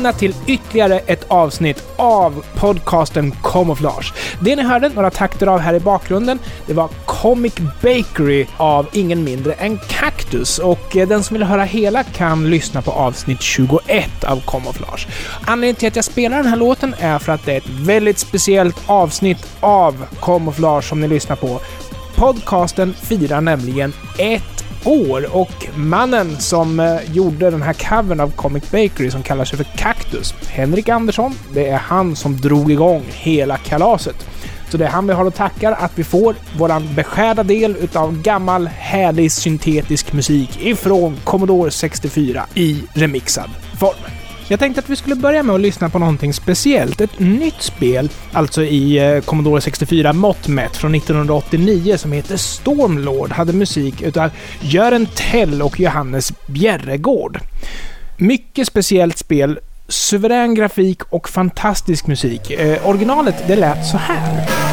välkomna till ytterligare ett avsnitt av podcasten Camouflage. Det ni hörde några takter av här i bakgrunden, det var Comic Bakery av ingen mindre än Cactus och eh, den som vill höra hela kan lyssna på avsnitt 21 av Camouflage. Anledningen till att jag spelar den här låten är för att det är ett väldigt speciellt avsnitt av Camouflage som ni lyssnar på. Podcasten firar nämligen ett år och mannen som eh, gjorde den här covern av Comic Bakery som kallar sig för Cactus, Henrik Andersson, det är han som drog igång hela kalaset. Så det är han vi har att tacka att vi får våran beskärda del utav gammal härlig syntetisk musik ifrån Commodore 64 i remixad form. Jag tänkte att vi skulle börja med att lyssna på någonting speciellt. Ett nytt spel, alltså i eh, Commodore 64 mått mätt, från 1989 som heter Stormlord, hade musik utav Göran Tell och Johannes Bjerregård. Mycket speciellt spel, suverän grafik och fantastisk musik. Eh, originalet, det lät så här.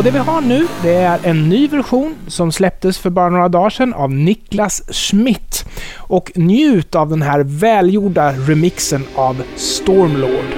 Och det vi har nu, det är en ny version som släpptes för bara några dagar sedan av Niklas Schmidt. Och njut av den här välgjorda remixen av Stormlord.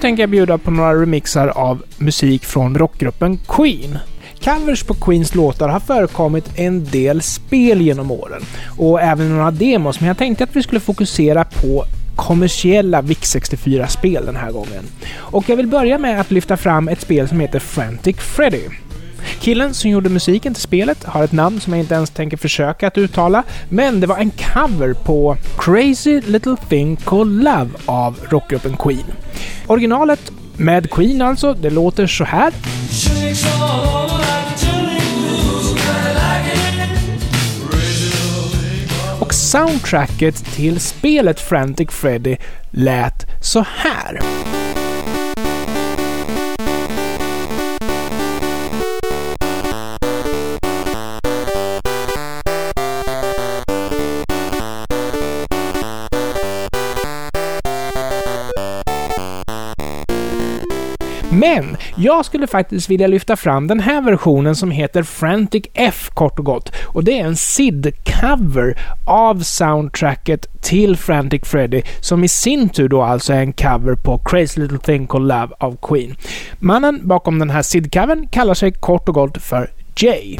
Tänker jag bjuda på några remixar av musik från rockgruppen Queen. Covers på Queens låtar har förekommit en del spel genom åren och även några demos, men jag tänkte att vi skulle fokusera på kommersiella VIC-64-spel den här gången. Och jag vill börja med att lyfta fram ett spel som heter Frantic Freddy. Killen som gjorde musiken till spelet har ett namn som jag inte ens tänker försöka att uttala, men det var en cover på Crazy Little Thing Called Love av rockgruppen Queen. Originalet med Queen alltså, det låter så här. Och soundtracket till spelet Frantic Freddy lät så här. Jag skulle faktiskt vilja lyfta fram den här versionen som heter Frantic F kort och gott. Och det är en SID-cover av soundtracket till Frantic Freddy som i sin tur då alltså är en cover på Crazy Little Thing Called Love av Queen. Mannen bakom den här SID-covern kallar sig kort och gott för Jay.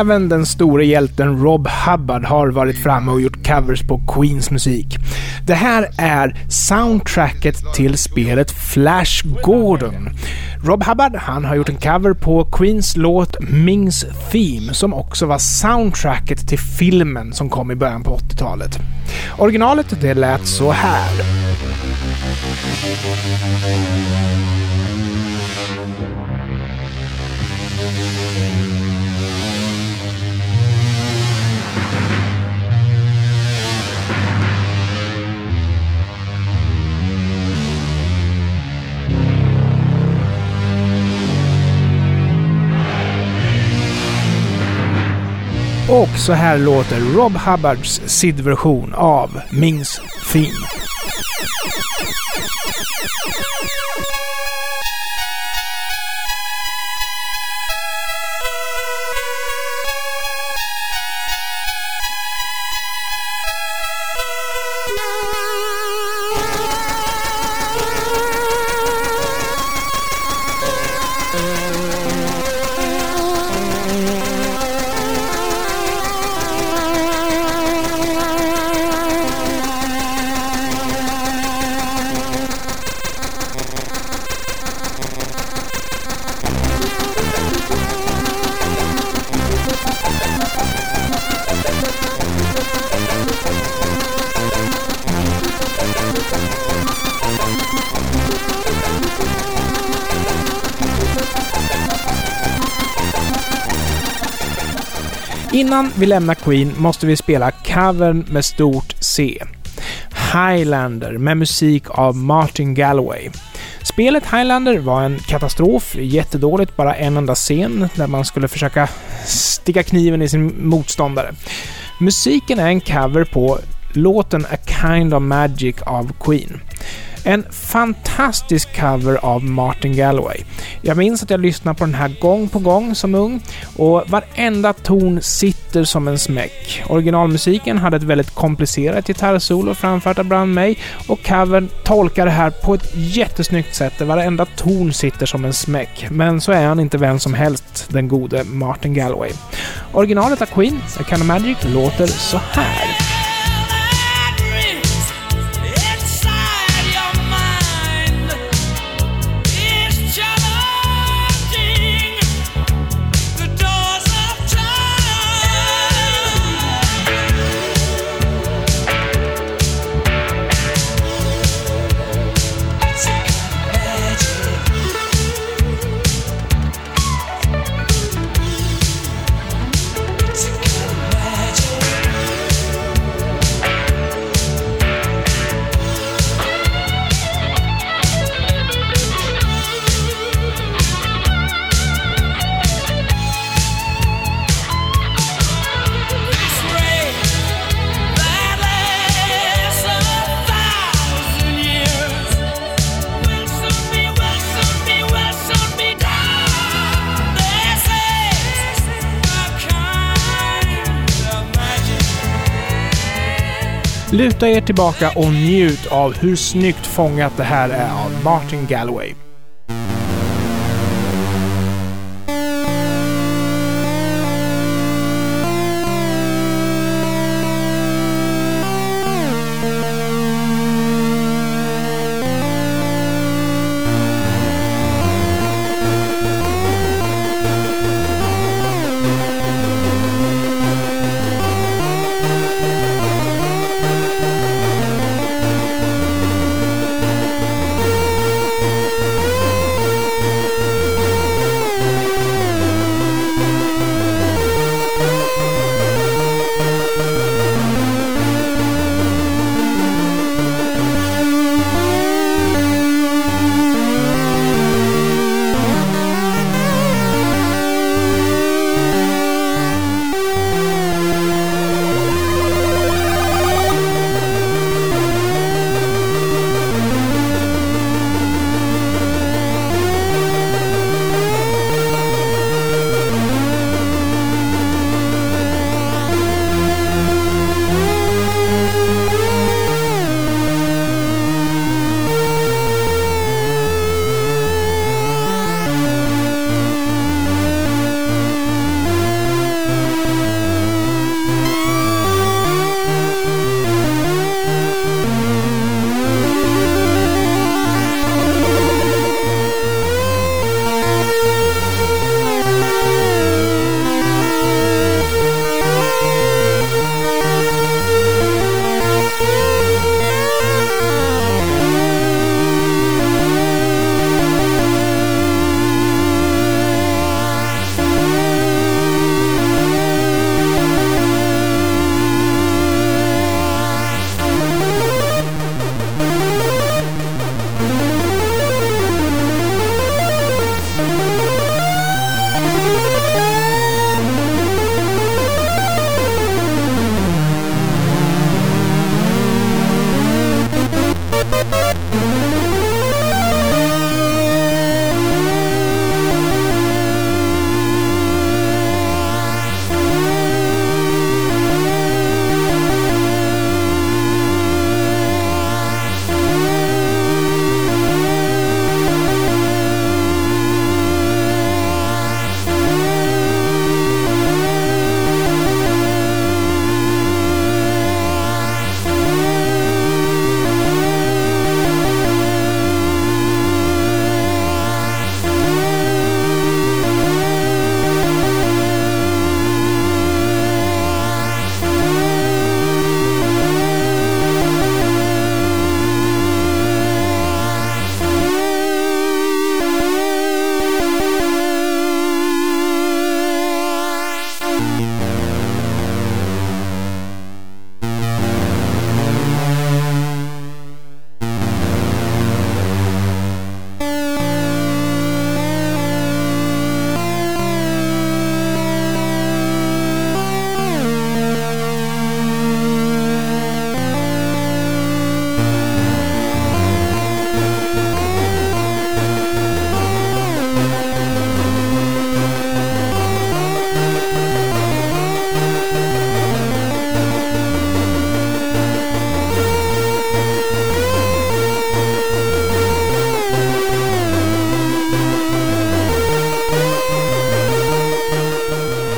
Även den store hjälten Rob Hubbard har varit framme och gjort covers på Queens musik. Det här är soundtracket till spelet Flash Gordon. Rob Hubbard han har gjort en cover på Queens låt Mings Theme som också var soundtracket till filmen som kom i början på 80-talet. Originalet det lät så här. Och så här låter Rob Hubbards SID-version av Mings Theme. Innan vi lämnar Queen måste vi spela covern med stort C. Highlander med musik av Martin Galloway. Spelet Highlander var en katastrof, jättedåligt, bara en enda scen där man skulle försöka sticka kniven i sin motståndare. Musiken är en cover på låten A Kind of Magic av Queen. En fantastisk cover av Martin Galloway. Jag minns att jag lyssnade på den här gång på gång som ung och varenda ton sitter som en smäck. Originalmusiken hade ett väldigt komplicerat gitarrsolo framfört av Brand May och covern tolkar det här på ett jättesnyggt sätt där varenda ton sitter som en smäck. Men så är han inte vem som helst, den gode Martin Galloway. Originalet av Queen, A Can of Magic, låter så här. Luta er tillbaka och njut av hur snyggt fångat det här är av Martin Galloway.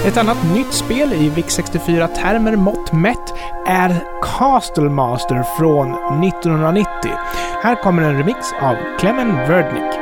Ett annat nytt spel i VIC64-termer mått mätt är Castle Master från 1990. Här kommer en remix av Clement Verdnick.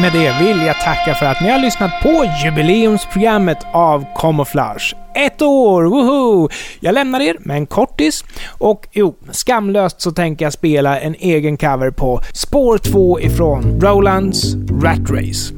Med det vill jag tacka för att ni har lyssnat på jubileumsprogrammet av Camouflage. Ett år! Woho! Jag lämnar er med en kortis och jo, skamlöst så tänker jag spela en egen cover på spår 2 ifrån Rolands Rat Race.